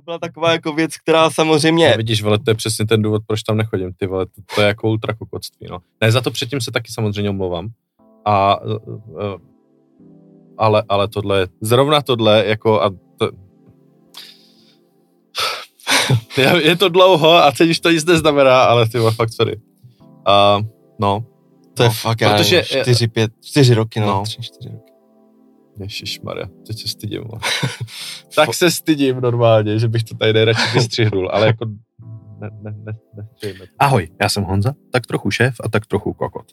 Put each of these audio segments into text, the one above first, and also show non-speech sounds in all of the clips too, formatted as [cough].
To byla taková jako věc, která samozřejmě... No, vidíš, vole, to je přesně ten důvod, proč tam nechodím, ty vole, to, to je jako ultrakokotství, no. Ne, za to předtím se taky samozřejmě omlouvám. A, uh, uh, ale, ale tohle, zrovna tohle, jako, a to, [laughs] je, to dlouho a teď už to nic neznamená, ale ty vole, fakt sorry. Uh, no. To je no, fakt, já protože- nevím, čtyři, pět, čtyři roky, no. No. Tři, čtyři roky. Ježišmarja, teď se stydím. [laughs] tak se stydím normálně, že bych to tady nejradši [laughs] vystřihnul, ale jako ne, ne, ne, ne, Ahoj, já jsem Honza, tak trochu šéf a tak trochu kokot.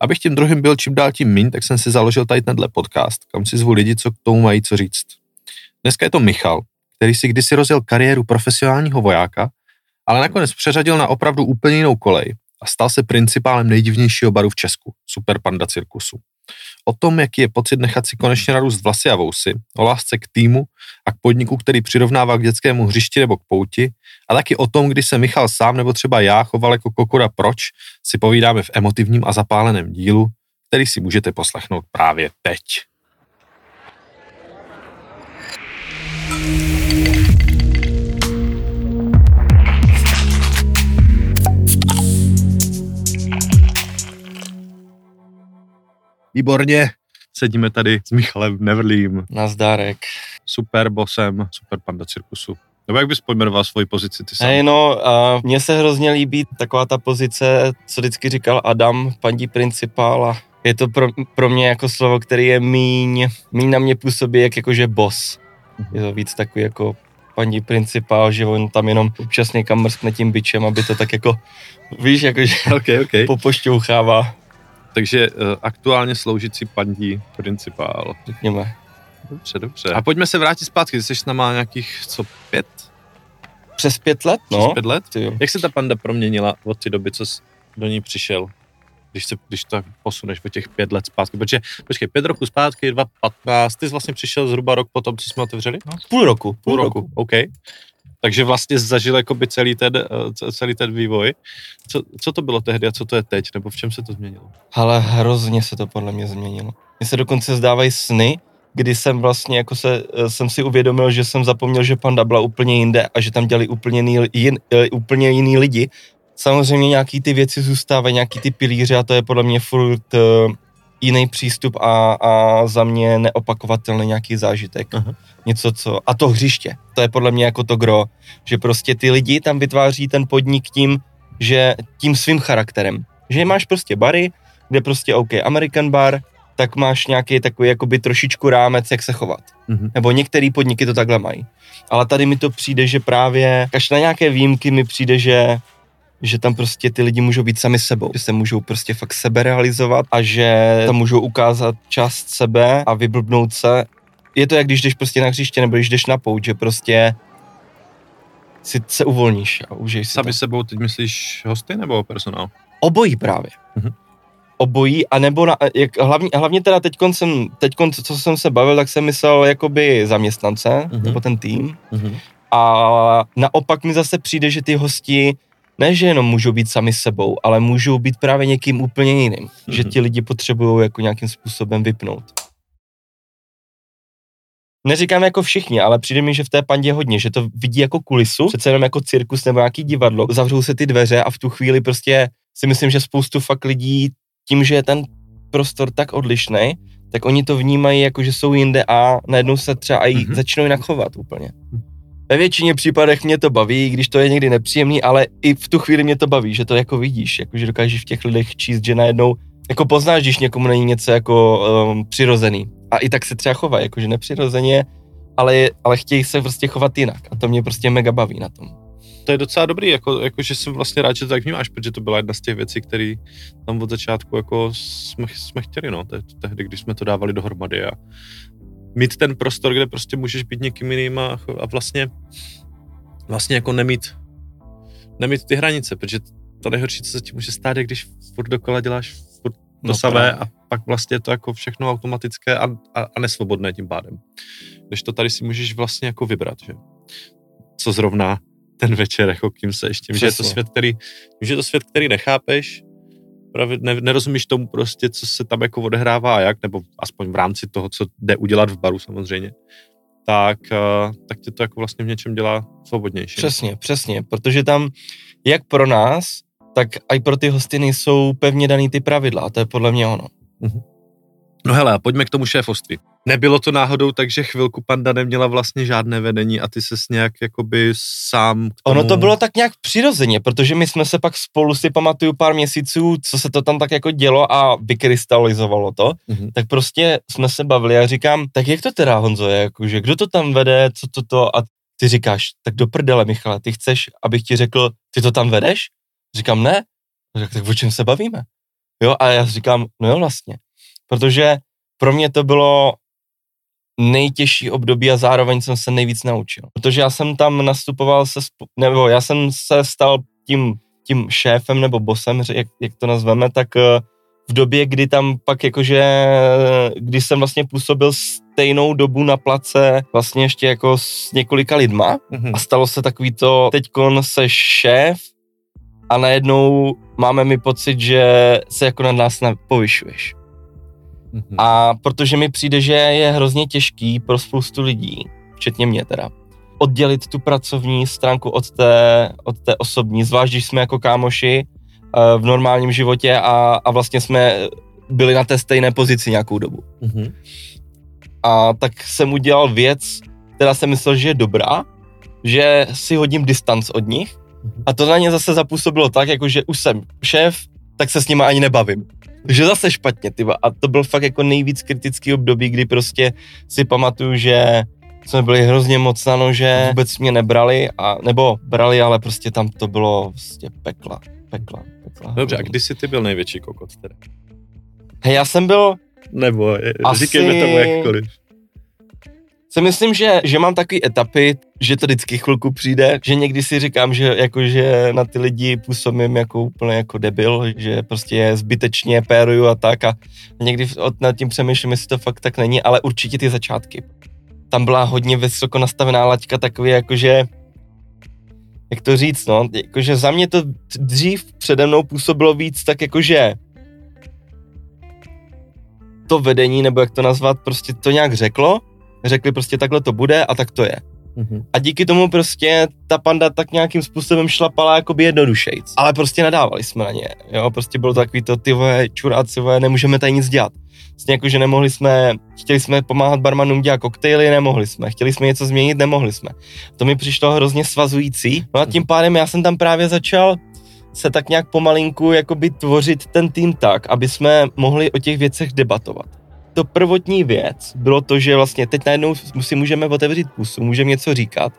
Abych tím druhým byl čím dál tím míň, tak jsem si založil tady tenhle podcast, kam si zvu lidi, co k tomu mají co říct. Dneska je to Michal, který si kdysi rozjel kariéru profesionálního vojáka, ale nakonec přeřadil na opravdu úplně jinou kolej a stal se principálem nejdivnějšího baru v Česku, Super Panda Cirkusu. O tom, jaký je pocit nechat si konečně narůst vlasy a vousy, o lásce k týmu a k podniku, který přirovnává k dětskému hřišti nebo k pouti, a taky o tom, kdy se Michal sám nebo třeba já choval jako kokoda proč, si povídáme v emotivním a zapáleném dílu, který si můžete poslechnout právě teď. Výborně, sedíme tady s Michalem Neverlým, Nazdárek. super bosem, super panda cirkusu. Nebo jak bys pojmenoval svoji pozici ty sám? Hej, no, a mně se hrozně líbí taková ta pozice, co vždycky říkal Adam, pandí principál a je to pro, pro mě jako slovo, který je míň, míň na mě působí jak jakože boss. Je to víc takový jako paní principál, že on tam jenom občas někam mrskne tím bičem, aby to tak jako, víš, jakože OK, OK. [laughs] popošťouchává, Takže uh, aktuálně sloužící pandí principál. řekněme. Dobře, dobře. A pojďme se vrátit zpátky, ty jsi s náma nějakých, co, pět? Přes pět let, Přes no. pět let? Ty. Jak se ta panda proměnila od té doby, co jsi do ní přišel? Když, se, když to posuneš o těch pět let zpátky. Protože, počkej, pět roku zpátky, 2015, ty jsi vlastně přišel zhruba rok po tom, co jsme otevřeli? No, půl roku. Půl roku, OK. Takže vlastně zažil jakoby celý ten, eh, celý ten vývoj. Co, co to bylo tehdy a co to je teď? Nebo v čem se to změnilo? Ale hrozně se to podle mě změnilo. Mně se dokonce zdávají sny, kdy jsem vlastně jako se, eh, jsem si uvědomil, že jsem zapomněl, že Panda byla úplně jinde a že tam dělali úplně jiný, jin, eh, úplně jiný lidi. Samozřejmě nějaký ty věci zůstávají, nějaký ty pilíře a to je podle mě furt jiný přístup a, a za mě neopakovatelný nějaký zážitek. Aha. Něco, co... A to hřiště, to je podle mě jako to gro, že prostě ty lidi tam vytváří ten podnik tím, že tím svým charakterem. Že máš prostě bary, kde prostě OK, American bar, tak máš nějaký takový jakoby trošičku rámec, jak se chovat. Mhm. Nebo některé podniky to takhle mají. Ale tady mi to přijde, že právě, až na nějaké výjimky mi přijde, že že tam prostě ty lidi můžou být sami sebou, že se můžou prostě fakt sebe realizovat a že tam můžou ukázat část sebe a vyblbnout se. Je to jak když jdeš prostě na hřiště nebo když jdeš na pouť, že prostě si se uvolníš a užiješ si to. Sami sebou teď myslíš hosty nebo personál? Obojí právě. Mhm. Obojí, a nebo na, jak, hlavně, hlavně teda teď jsem, teď co jsem se bavil, tak jsem myslel jakoby zaměstnance, Mhm. nebo ten tým. Mhm. A naopak mi zase přijde, že ty hosti ne, že jenom můžou být sami sebou, ale můžou být právě někým úplně jiným. Že Mhm. ti lidi potřebují jako nějakým způsobem vypnout. Neříkám jako všichni, ale přijde mi, že v té pandě hodně, že to vidí jako kulisu, přece jenom jako cirkus nebo nějaký divadlo. Zavřou se ty dveře a v tu chvíli prostě si myslím, že spoustu fakt lidí tím, že je ten prostor tak odlišný, tak oni to vnímají jako, že jsou jinde a najednou se třeba i Mhm. začnou jinak chovat úplně. Ve většině případech mě to baví, když to je někdy nepříjemný, ale i v tu chvíli mě to baví, že to jako vidíš, jako že dokážeš v těch lidech číst, že najednou jako poznáš, když někomu není něco jako um, přirozený. A i tak se třeba chová, jakože nepřirozeně, ale, ale chtějí se prostě chovat jinak. A to mě prostě mega baví na tom. To je docela dobrý, jako, jako že jsem vlastně rád, že to tak vnímáš, protože to byla jedna z těch věcí, které tam od začátku jako jsme, jsme chtěli, no, te, tehdy, když jsme to dávali dohromady a mít ten prostor, kde prostě můžeš být někým jiným a, a vlastně vlastně jako nemít nemít ty hranice, protože to nejhorší, co se ti může stát, je když furt dokola děláš furt to No samé právě. a pak vlastně je to jako všechno automatické a, a, a nesvobodné tím pádem. Když to tady si můžeš vlastně jako vybrat, že? Co zrovna ten večer, jako kým se ještě, že je to svět, který, že je to svět, který nechápeš, právě ne, nerozumíš tomu prostě, co se tam jako odehrává a jak, nebo aspoň v rámci toho, co jde udělat v baru samozřejmě. tak, uh, tak tě to jako vlastně v něčem dělá svobodnější. Přesně, přesně, protože tam jak pro nás, tak i pro ty hosty nejsou pevně daný ty pravidla a to je podle mě ono. Mm-hmm. No hele, pojďme k tomu šéfoství. Nebylo to náhodou tak, že chvilku panda neměla vlastně žádné vedení a ty se nějak jakoby sám k tomu... Ono to bylo tak nějak přirozeně, protože my jsme se pak spolu si pamatuju pár měsíců, co se to tam tak jako dělo a vykrystalizovalo to, mm-hmm. tak prostě jsme se bavili a říkám, tak jak to teda Honzo je, jakože kdo to tam vede, co to to a ty říkáš, tak do prdele Michale, ty chceš, abych ti řekl, ty to tam vedeš? Říkám, ne. Tak, tak o čem se bavíme? Jo, a já říkám, no jo vlastně, protože pro mě to bylo nejtěžší období a zároveň jsem se nejvíc naučil. Protože já jsem tam nastupoval se, nebo já jsem se stal tím, tím šéfem nebo bosem, jak, jak to nazveme, tak eh, v době, kdy tam pak jakože, když jsem vlastně působil stejnou dobu na place vlastně ještě jako s několika lidma mm-hmm. a stalo se takový to, teďkon se šéf a najednou máme mi pocit, že se jako na nás povyšuješ. Mm-hmm. A protože mi přijde, že je hrozně těžký pro spoustu lidí, včetně mě teda, oddělit tu pracovní stránku od té, od té osobní, zvlášť když jsme jako kámoši uh, v normálním životě a, a vlastně jsme byli na té stejné pozici nějakou dobu. Mm-hmm. A tak jsem udělal věc, která jsem myslel, že je dobrá, že si hodím distanc od nich mm-hmm. a to na ně zase zapůsobilo tak, jako že už jsem šéf, tak se s nimi ani nebavím. Takže zase špatně, tyba. A to byl fakt jako nejvíc kritický období, kdy prostě si pamatuju, že jsme byli hrozně moc na nože, vůbec mě nebrali, a, nebo brali, ale prostě tam to bylo prostě pekla, pekla, pekla. Dobře, a kdy jsi ty byl největší kokot teda? Hej, já jsem byl... Nebo asi... říkejme tomu jakkoliv si myslím, že, že mám takové etapy, že to vždycky chvilku přijde, že někdy si říkám, že jakože na ty lidi působím jako úplně jako debil, že prostě je zbytečně péruju a tak a někdy nad tím přemýšlím, jestli to fakt tak není, ale určitě ty začátky. Tam byla hodně vysoko nastavená laťka takový jakože jak to říct, no, jakože za mě to dřív přede mnou působilo víc tak jakože to vedení, nebo jak to nazvat, prostě to nějak řeklo řekli prostě takhle to bude a tak to je. Mm-hmm. A díky tomu prostě ta panda tak nějakým způsobem šlapala jakoby jednodušejc. Ale prostě nadávali jsme na ně, jo, prostě bylo to takový to, ty vole, čuráci, vole, nemůžeme tady nic dělat. Vlastně jako, že nemohli jsme, chtěli jsme pomáhat barmanům dělat koktejly, nemohli jsme, chtěli jsme něco změnit, nemohli jsme. To mi přišlo hrozně svazující, no a tím pádem já jsem tam právě začal se tak nějak pomalinku jakoby tvořit ten tým tak, aby jsme mohli o těch věcech debatovat to prvotní věc bylo to, že vlastně teď najednou si můžeme otevřít pusu, můžeme něco říkat.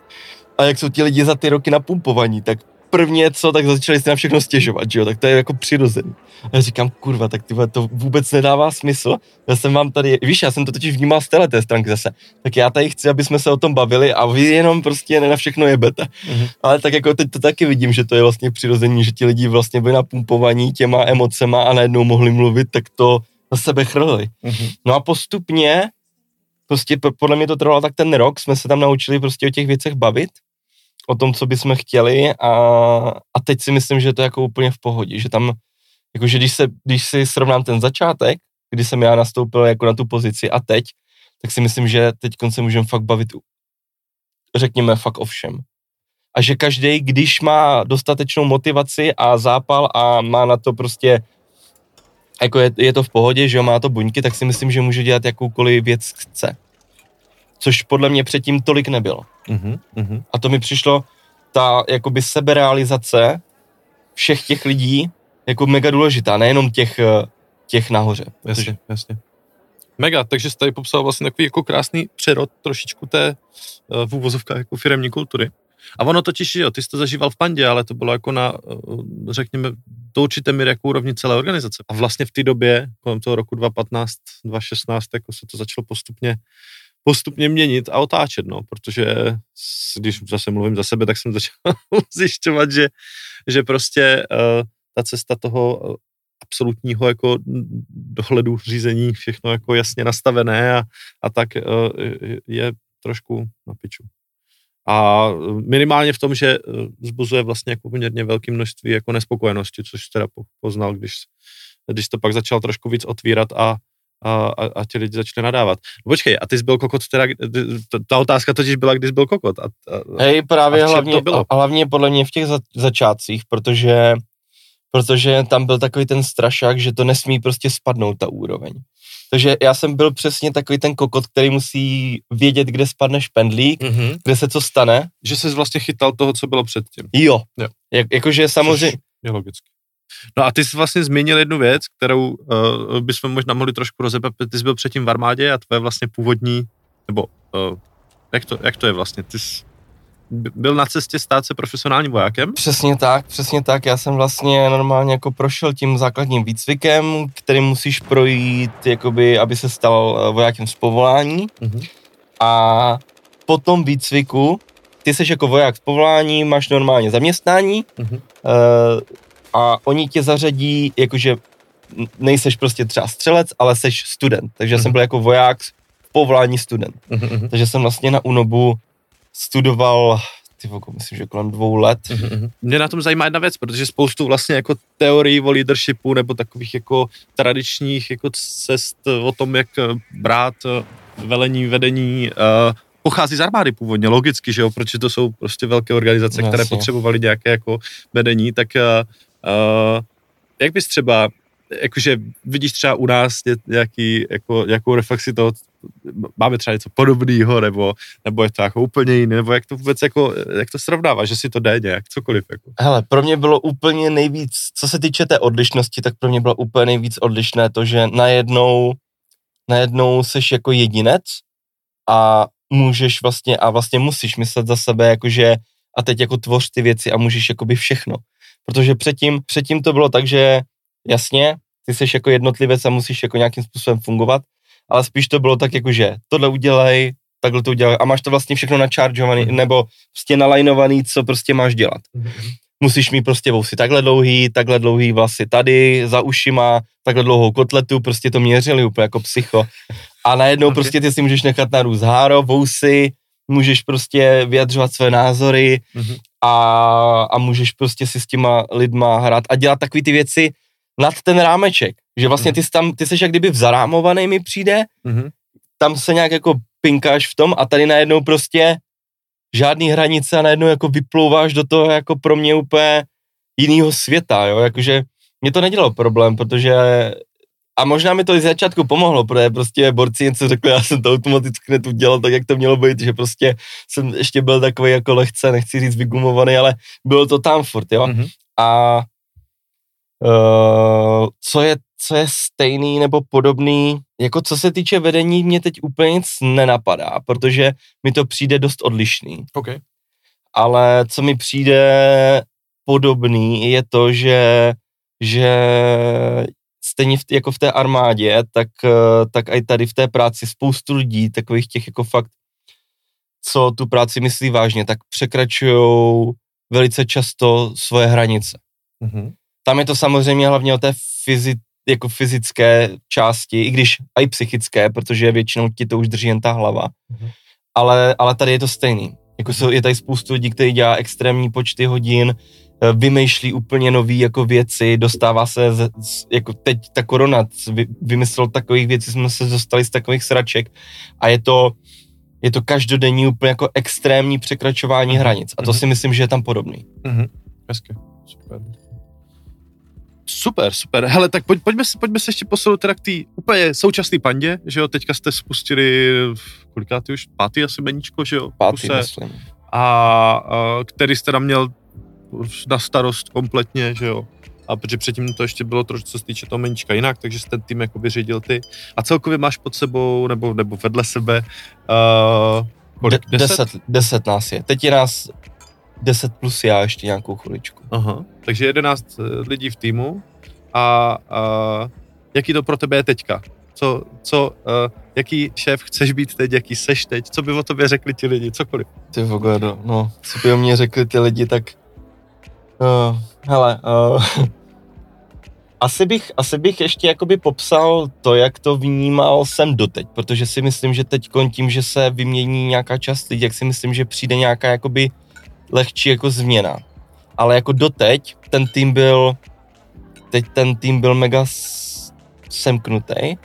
A jak jsou ti lidi za ty roky napumpovaní, tak prvně co, tak začali si na všechno stěžovat, že jo, tak to je jako přirozený. A já říkám, kurva, tak tyhle, to vůbec nedává smysl. Já jsem vám tady, víš, já jsem to totiž vnímal z téhle té stránky zase. Tak já tady chci, aby jsme se o tom bavili a vy jenom prostě ne na všechno jebete. Mm-hmm. Ale tak jako teď to taky vidím, že to je vlastně přirozený, že ti lidi vlastně byli napumpovaní těma emocema a najednou mohli mluvit, tak to na sebe chrlili. Mm-hmm. No a postupně, prostě podle mě to trvalo tak ten rok, jsme se tam naučili prostě o těch věcech bavit, o tom, co bychom chtěli a, a teď si myslím, že to je jako úplně v pohodě, že tam, jakože když, se, když si srovnám ten začátek, kdy jsem já nastoupil jako na tu pozici a teď, tak si myslím, že teď se můžeme fakt bavit, řekněme, fakt o všem. A že každý, když má dostatečnou motivaci a zápal a má na to prostě jako je, je to v pohodě, že jo, má to buňky, tak si myslím, že může dělat jakoukoliv věc chce. Což podle mě předtím tolik nebylo. Mm-hmm, A to mi přišlo, ta jakoby seberealizace všech těch lidí jako mega důležitá, nejenom těch, eh, těch nahoře. Jasně, protože... jasně. Mega, takže jsi tady popsal vlastně takový jako krásný přerod trošičku té uh, v úvozovkách jako firemní kultury. A ono totiž, jo, ty jsi to zažíval v pandě, ale to bylo jako na, eh, řekněme, do určité míry jako úrovni celé organizace. A vlastně v té době, kolem toho roku 2015, 2016, jako se to začalo postupně postupně měnit a otáčet, no, protože když zase mluvím za sebe, tak jsem začal [laughs] zjišťovat, že, že prostě uh, ta cesta toho uh, absolutního jako dohledu řízení, všechno jako jasně nastavené a, a tak uh, je trošku na piču. A minimálně v tom, že eh, zbuzuje vlastně jako poměrně velké množství jako nespokojenosti, což teda poznal, když, když to pak začal trošku víc otvírat a, a, a, a ti lidi začne nadávat. No počkej, a ty jsi byl kokot teda, ta otázka totiž byla, kdy jsi byl kokot. A, a, Hej, právě a hlavně, to bylo? hlavně podle mě v těch za, začátcích, protože protože tam byl takový ten strašák, že to nesmí prostě spadnout ta úroveň. Takže já jsem byl přesně takový ten kokot, který musí vědět, kde spadne špendlík, mm-hmm. kde se co stane. Že jsi vlastně chytal toho, co bylo předtím. Jo. jo. Jak, jakože samozřejmě... je logicky. No a ty jsi vlastně zmínil jednu věc, kterou uh, bychom možná mohli trošku rozepat. Ty jsi byl předtím v armádě a tvoje vlastně původní, nebo uh, jak, to, jak to je vlastně? Ty jsi byl na cestě stát se profesionálním vojákem? Přesně tak, přesně tak. Já jsem vlastně normálně jako prošel tím základním výcvikem, který musíš projít, jakoby, aby se stal eh, vojákem z povolání. Mm-hmm. A po tom výcviku, ty jsi jako voják z povolání, máš normálně zaměstnání mm-hmm. uh, a oni tě zařadí, jakože nejseš prostě třeba střelec, ale seš student. Takže mm-hmm. jsem mhm. byl jako voják povolání student. Mm-hmm. Takže jsem vlastně na UNOBu studoval ty voko, myslím, že kolem dvou let. Mm-hmm. Mě na tom zajímá jedna věc, protože spoustu vlastně jako teorií o leadershipu nebo takových jako tradičních jako cest o tom, jak brát eh, velení, vedení, uh, pochází z armády původně, logicky, že jo, protože to jsou prostě velké organizace, Jasně. které potřebovaly nějaké jako vedení, tak uh, jak bys třeba jakože vidíš třeba u nás nějaký, jako, nějakou reflexi toho, máme třeba něco podobného, nebo, nebo je to jako úplně jiné, nebo jak to vůbec jako, jak to srovnává, že si to jde nějak, cokoliv. Jako. Hele, pro mě bylo úplně nejvíc, co se týče té odlišnosti, tak pro mě bylo úplně nejvíc odlišné to, že najednou, najednou seš jako jedinec a můžeš vlastně, a vlastně musíš myslet za sebe, jakože a teď jako tvoř ty věci a můžeš jakoby všechno. Protože předtím, předtím to bylo tak, že jasně, ty jsi jako jednotlivec a musíš jako nějakým způsobem fungovat, ale spíš to bylo tak jako, že tohle udělej, takhle to udělej a máš to vlastně všechno načaržovaný, mm. nebo prostě nalajnovaný, co prostě máš dělat. Mm. Musíš mít prostě vousy takhle dlouhý, takhle dlouhý vlasy tady, za ušima, takhle dlouhou kotletu, prostě to měřili úplně jako psycho. A najednou okay. prostě ty si můžeš nechat narůst háro, vousy, můžeš prostě vyjadřovat své názory mm-hmm. a, a můžeš prostě si s těma lidma hrát a dělat takové ty věci, nad ten rámeček. Že vlastně mhm. ty jsi tam, ty jsi jak kdyby zarámovaný mi přijde, mm-hmm. tam se nějak jako pinkáš v tom a tady najednou prostě žádný hranice a najednou jako vyplouváš do toho jako pro mě úplně jinýho světa, jo, jakože mě to nedělalo problém, protože a možná mi to i z začátku pomohlo, protože prostě borci něco řekli, já jsem to automaticky hned udělal tak, jak to mělo být, že prostě jsem ještě byl takový jako lehce, nechci říct vygumovaný, ale bylo to tam furt, jo. Mm-hmm. A Uh, co, je, co je stejný nebo podobný, jako co se týče vedení, mě teď úplně nic nenapadá, protože mi to přijde dost odlišný. Okay. Ale co mi přijde podobný, je to, že, že stejně v, jako v té armádě, tak, eh, tak i tady v té práci spoustu lidí, takových těch jako fakt, co tu práci myslí vážně, tak překračují velice často svoje hranice. Mm-hmm. Tam je to samozřejmě hlavně o té fyzi, jako fyzické části, i když i psychické, protože většinou ti to už drží jen ta hlava. Mm-hmm. Ale, ale tady je to stejný. Jako jsou, je tady spoustu lidí, kteří dělá extrémní počty hodin, eh, vymýšlí úplně nové jako věci, dostává se, z, z, jako teď ta korona vy, vymyslel takových věcí, jsme se dostali z takových sraček a je to, je to každodenní úplně jako extrémní překračování mm-hmm. hranic a to mm-hmm. si myslím, že je tam podobný. Mm-hmm. Hezky, super. Super, super. Hele, tak pojď, pojďme, se, pojďme se ještě posunout teda k té úplně současné pandě, že jo, teďka jste spustili, kolikátý už, pátý asi meníčko, že jo? Pátý, myslím. A, a který jste tam měl na starost kompletně, že jo? A protože předtím to ještě bylo trošku, co se týče toho meníčka jinak, takže jsi ten tým jako vyřídil ty. A celkově máš pod sebou, nebo, nebo vedle sebe, uh, kolik? De- deset? deset? Deset nás je. Teď je nás 10 plus já ještě nějakou chviličku. Aha, takže 11 eh, lidí v týmu a, a jaký to pro tebe je teďka? Co, co, uh, jaký šéf chceš být teď, jaký seš teď? Co by o tobě řekli ti lidi, cokoliv? Ty vogodo, no, co by o mě řekli ty lidi, tak uh, hele, uh, [laughs] asi bych, asi bych ještě jakoby popsal to, jak to vnímal jsem doteď, protože si myslím, že teď tím, že se vymění nějaká část lidí, jak si myslím, že přijde nějaká jakoby lehčí jako změna. Ale jako doteď ten tým byl, teď ten tým byl mega semknutý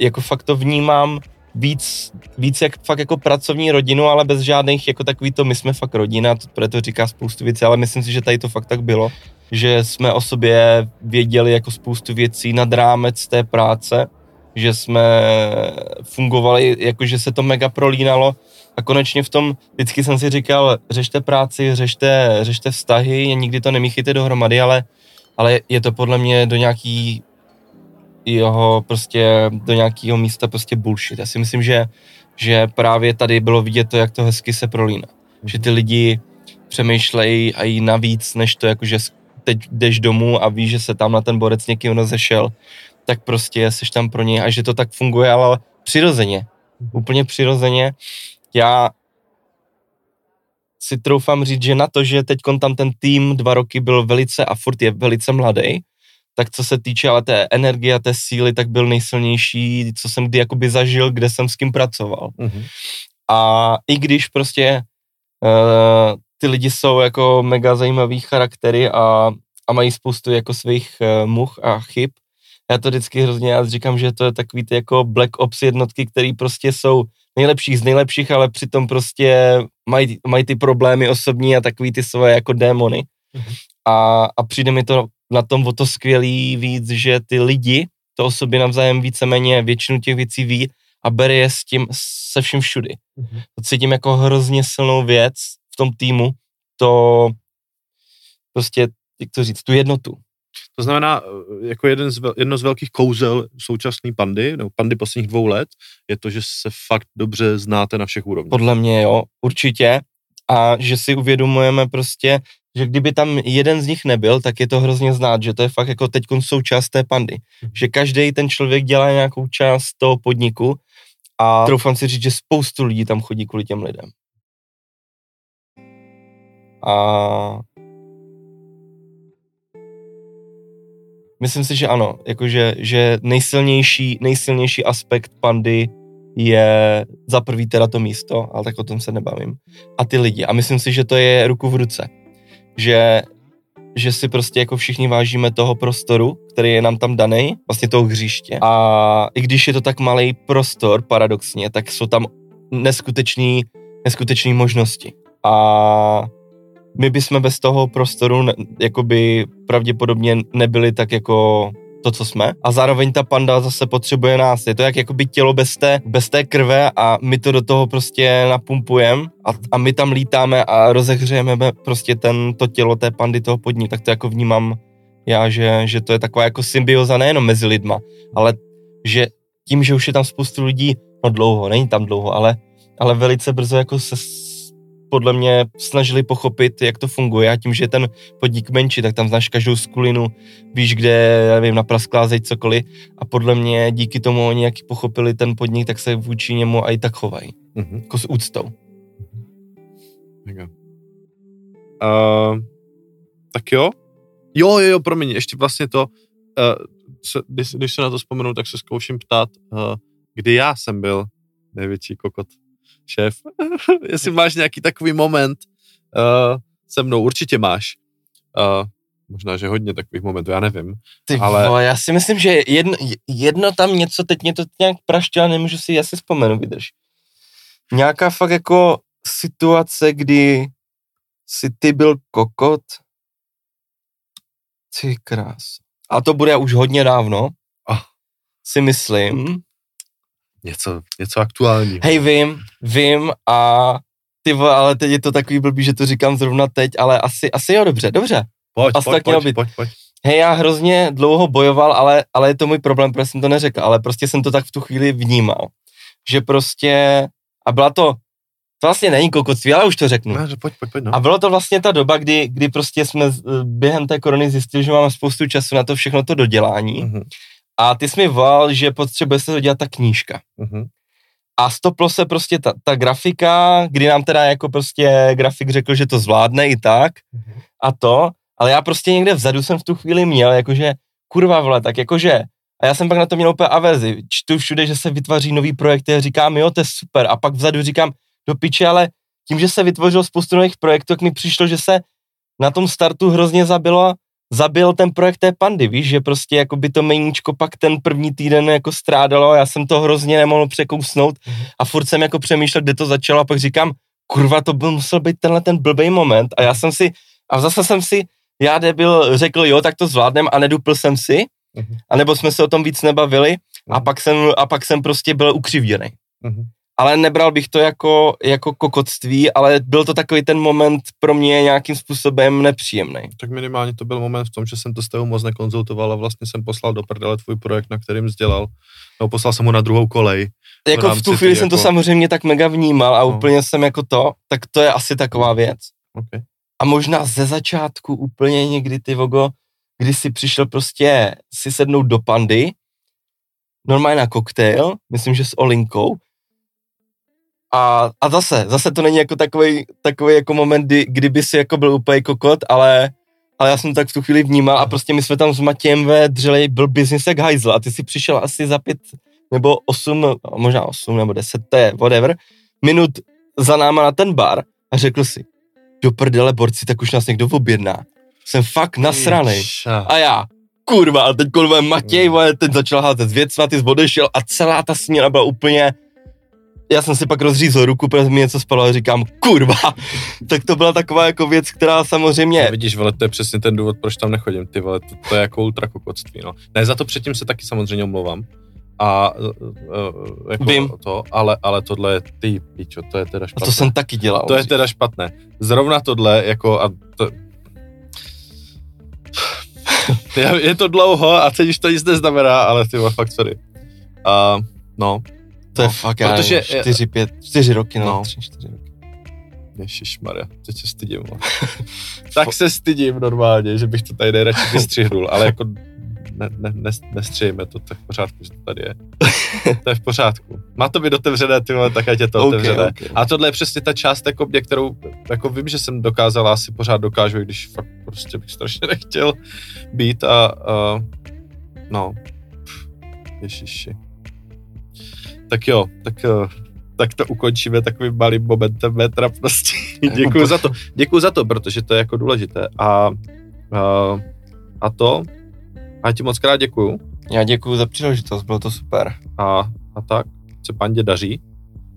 jako fakt to vnímám víc, víc jak fakt jako pracovní rodinu, ale bez žádných jako takový to, my jsme fakt rodina, to, proto říká spoustu věcí, ale myslím si, že tady to fakt tak bylo, že jsme o sobě věděli jako spoustu věcí nad rámec té práce, že jsme fungovali, jako že se to mega prolínalo a konečně v tom vždycky jsem si říkal, řešte práci, řešte, řešte vztahy, nikdy to nemíchejte dohromady, ale, ale je to podle mě do nějaký jeho prostě do nějakého místa prostě bullshit. Já si myslím, že, že právě tady bylo vidět to, jak to hezky se prolíná. Že ty lidi přemýšlejí a jí navíc, než to, jako že teď jdeš domů a víš, že se tam na ten borec někým rozešel, tak prostě jsi tam pro něj a že to tak funguje, ale přirozeně. Úplně přirozeně. Já si troufám říct, že na to, že teď tam ten tým dva roky byl velice a furt je velice mladý, tak co se týče ale té energie a té síly, tak byl nejsilnější, co jsem kdy jakoby zažil, kde jsem s kým pracoval. Mm-hmm. A i když prostě uh, ty lidi jsou jako mega zajímavý charaktery a, a mají spoustu jako svých uh, much a chyb, já to vždycky hrozně já říkám, že to je takový ty jako Black Ops jednotky, které prostě jsou nejlepších z nejlepších, ale přitom prostě mají, mají ty problémy osobní a takový ty svoje jako démony. Mm-hmm. A, a přijde mi to na tom o to skvělý víc, že ty lidi to o sobě navzájem víceméně většinu těch věcí ví a bere je s tím se vším všudy. Mm-hmm. To cítím jako hrozně silnou věc v tom týmu, to prostě, jak to říct, tu jednotu. To znamená, eh, jako jeden z, jedno z velkých kouzel současné pandy, nebo pandy posledních dvou let, je to, že se fakt dobře znáte na všech úrovních. Podle mě jo, určitě. A že si uvědomujeme prostě, že kdyby tam jeden z nich nebyl, tak je to hrozně znát, že to je fakt jako teď součást té pandy. Mhm. Že každý ten člověk dělá nějakou část toho podniku a troufám si říct, že spoustu lidí tam chodí kvůli těm lidem. A myslím si, že ano, jakože že nejsilnější, nejsilnější aspekt pandy je za prvý teda to místo, ale tak o tom se nebavím. A ty lidi. A myslím si, že to je ruku v ruce že, že si prostě jako všichni vážíme toho prostoru, který je nám tam daný, vlastně toho hřiště. A i když je to tak malý prostor, paradoxně, tak jsou tam neskutečný, neskutečný možnosti. A my bychom bez toho prostoru jakoby pravděpodobně nebyli tak jako to, co jsme. A zároveň ta panda zase potřebuje nás. Je to jak jakoby tělo bez té, bez té krve a my to do toho prostě napumpujeme a, a my tam lítáme a rozehřejeme prostě ten, to tělo té pandy toho podní. Tak to jako vnímám já, že, že to je taková jako symbioza nejenom mezi lidma, ale že tím, že už je tam spoustu lidí, no dlouho, není tam dlouho, ale, ale velice brzo jako se podle mě snažili pochopit, jak to funguje a tím, že je ten podnik menší, tak tam znáš každou skulinu, víš, kde, nevím, naprasklá zeď, cokoliv a podle mě díky tomu oni jaký pochopili ten podnik, tak se vůči němu i tak chovají. Mm-hmm. Jako s úctou. Uh, tak jo? Jo, jo, jo, promiň, ještě vlastně to, uh, se, když, když se na to vzpomenu, tak se zkouším ptát, uh, kdy já jsem byl největší kokot šéf, [laughs] jestli máš nějaký takový moment uh, se mnou, určitě máš. Uh, možná, že hodně takových momentů, já nevím. Ty ale... Vole, já si myslím, že jedno, jedno tam něco, teď mě to nějak praště, ale nemůžu si asi vzpomenout, vydrž. Nějaká fakt jako situace, kdy si ty byl kokot, ty krás. A to bude už hodně dávno, oh. si myslím něco, něco aktuální. Hej, vím, vím a ty vole, ale teď je to takový blbý, že to říkám zrovna teď, ale asi, asi jo, dobře, dobře. Pojď, asi pojď, pojď, pojď, pojď. Hej, já hrozně dlouho bojoval, ale, ale je to můj problém, protože jsem to neřekl, ale prostě jsem to tak v tu chvíli vnímal. Že prostě, a byla to, to vlastně není kokotství, ale už to řeknu. No, pojď, pojď, pojď, no. A bylo to vlastně ta doba, kdy, kdy prostě jsme během té korony zjistili, že máme spoustu času na to všechno to dodělání. Mm-hmm. A ty jsi mi volal, že potřebuje se dodělat ta knížka. Uh-huh. A stoplo se prostě ta, ta grafika, kdy nám teda jako prostě grafik řekl, že to zvládne i tak uh-huh. a to, ale já prostě někde vzadu jsem v tu chvíli měl, jakože kurva vole, tak jakože a já jsem pak na to měl úplně averzi. Čtu všude, že se vytváří nový projekty a říkám, jo, to je super. A pak vzadu říkám, do piče, ale tím, že se vytvořilo spoustu nových projektů, tak mi přišlo, že se na tom startu hrozně zabilo zabil ten projekt té pandy, víš, že prostě jako by to meníčko pak ten první týden jako strádalo a já jsem to hrozně nemohl překousnout a furt jsem jako přemýšlel, kde to začalo a pak říkám, kurva, to byl musel být tenhle ten blbý moment a já jsem si, a zase jsem si, já debil řekl, jo, tak to zvládnem a nedupl jsem si, mm-hmm. anebo jsme se o tom víc nebavili a mhm. pak jsem, a pak jsem prostě byl ukřivděný. Ale nebral bych to jako, jako kokotství, ale byl to takový ten moment pro mě nějakým způsobem nepříjemný. Tak minimálně to byl moment v tom, že jsem to s tebou moc nekonzultoval a vlastně jsem poslal do prdele tvůj projekt, na kterým vzdělal. No, poslal jsem ho na druhou kolej. Jako v, v tu chvíli jsem jako... to samozřejmě tak mega vnímal a no. úplně jsem jako to, tak to je asi taková věc. Okay. A možná ze začátku úplně někdy ty vogo, kdy si přišel prostě si sednout do pandy, normálně na koktejl, myslím, že s Olinkou, a, a zase, zase to není jako takový, takový jako moment, kdy, kdyby si jako byl úplně kokot, ale, ale já jsem tak v tu chvíli vnímal a prostě my jsme tam s Matějem ve dřeli, byl business jak hajzl a ty si přišel asi za pět nebo osm, možná osm nebo deset, to je whatever, minut za náma na ten bar a řekl si, do prdele borci, tak už nás někdo objedná. Jsem fakt nasranej. A já, kurva, a teď kurva Matěj, vole, teď začal házet věc, ty odešel a celá ta směna byla úplně já jsem si pak rozřízl ruku, protože mi něco spalo a říkám, kurva, [laughs] tak to byla taková jako věc, která samozřejmě... No, vidíš, vole, to je přesně ten důvod, proč tam nechodím, ty vole, to, to je jako ultrakokotství, no. Ne, za to předtím se taky samozřejmě omlouvám. A uh, jako Vím. to, ale, ale tohle je, ty pičo, to je teda špatné. A to jsem taky dělal. To je teda špatné. Zrovna tohle, jako, a to, [laughs] je to dlouho a teď už to nic neznamená, ale ty fakt sorry. Uh, no, to je no, fakt, protože, já, čtyři, pět, čtyři roky, no, no. tři, čtyři roky. Ježišmarja, teď se stydím. [laughs] tak se stydím normálně, že bych to tady nejradši vystřihnul, ale jako ne, ne, ne, nestřejme to, tak v pořádku, že to tady je. to je v pořádku. Má to být otevřené, ty vole, tak ať je to okay, otevřené. Okay. A tohle je přesně ta část jako mě, kterou jako vím, že jsem dokázal, asi pořád dokážu, když fakt prostě bych strašně nechtěl být a, a no, ježiši. Tak jo, tak, eh, tak to ukončíme takovým malým momentem metra prostě. [laughs] Děkuji za to. Děkuji za to, protože to je jako důležité. A, a, a to, a ti moc krát děkuju. Já děkuji za příležitost, bylo to super. A, a tak, se pandě daří.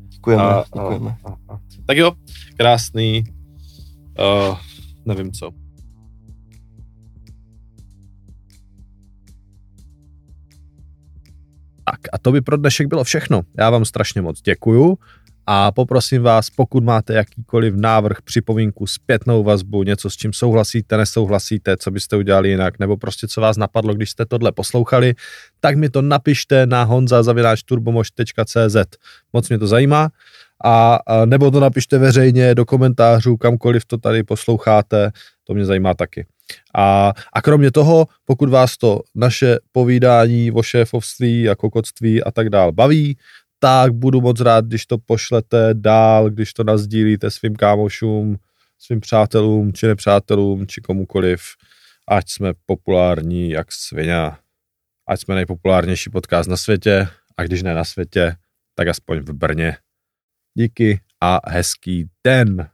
Děkujeme, a, děkujeme. A, a, a. Tak jo, krásný, uh, nevím co. Tak a to by pro dnešek bylo všechno. Já vám strašně moc děkuju a poprosím vás, pokud máte jakýkoliv návrh, připomínku, zpětnou vazbu, něco s čím souhlasíte, nesouhlasíte, co byste udělali jinak, nebo prostě co vás napadlo, když jste tohle poslouchali, tak mi to napište na honza.turbomož.cz. Moc mě to zajímá. A, a nebo to napište veřejně do komentářů, kamkoliv to tady posloucháte, to mě zajímá taky. A, a kromě toho, pokud vás to naše povídání o šéfovství a kokotství a tak dál baví, tak budu moc rád, když to pošlete dál, když to nazdílíte svým kámošům, svým přátelům, či nepřátelům, či komukoliv, ať jsme populární jak svině, ať jsme nejpopulárnější podcast na světě, a když ne na světě, tak aspoň v Brně. Díky a hezký den.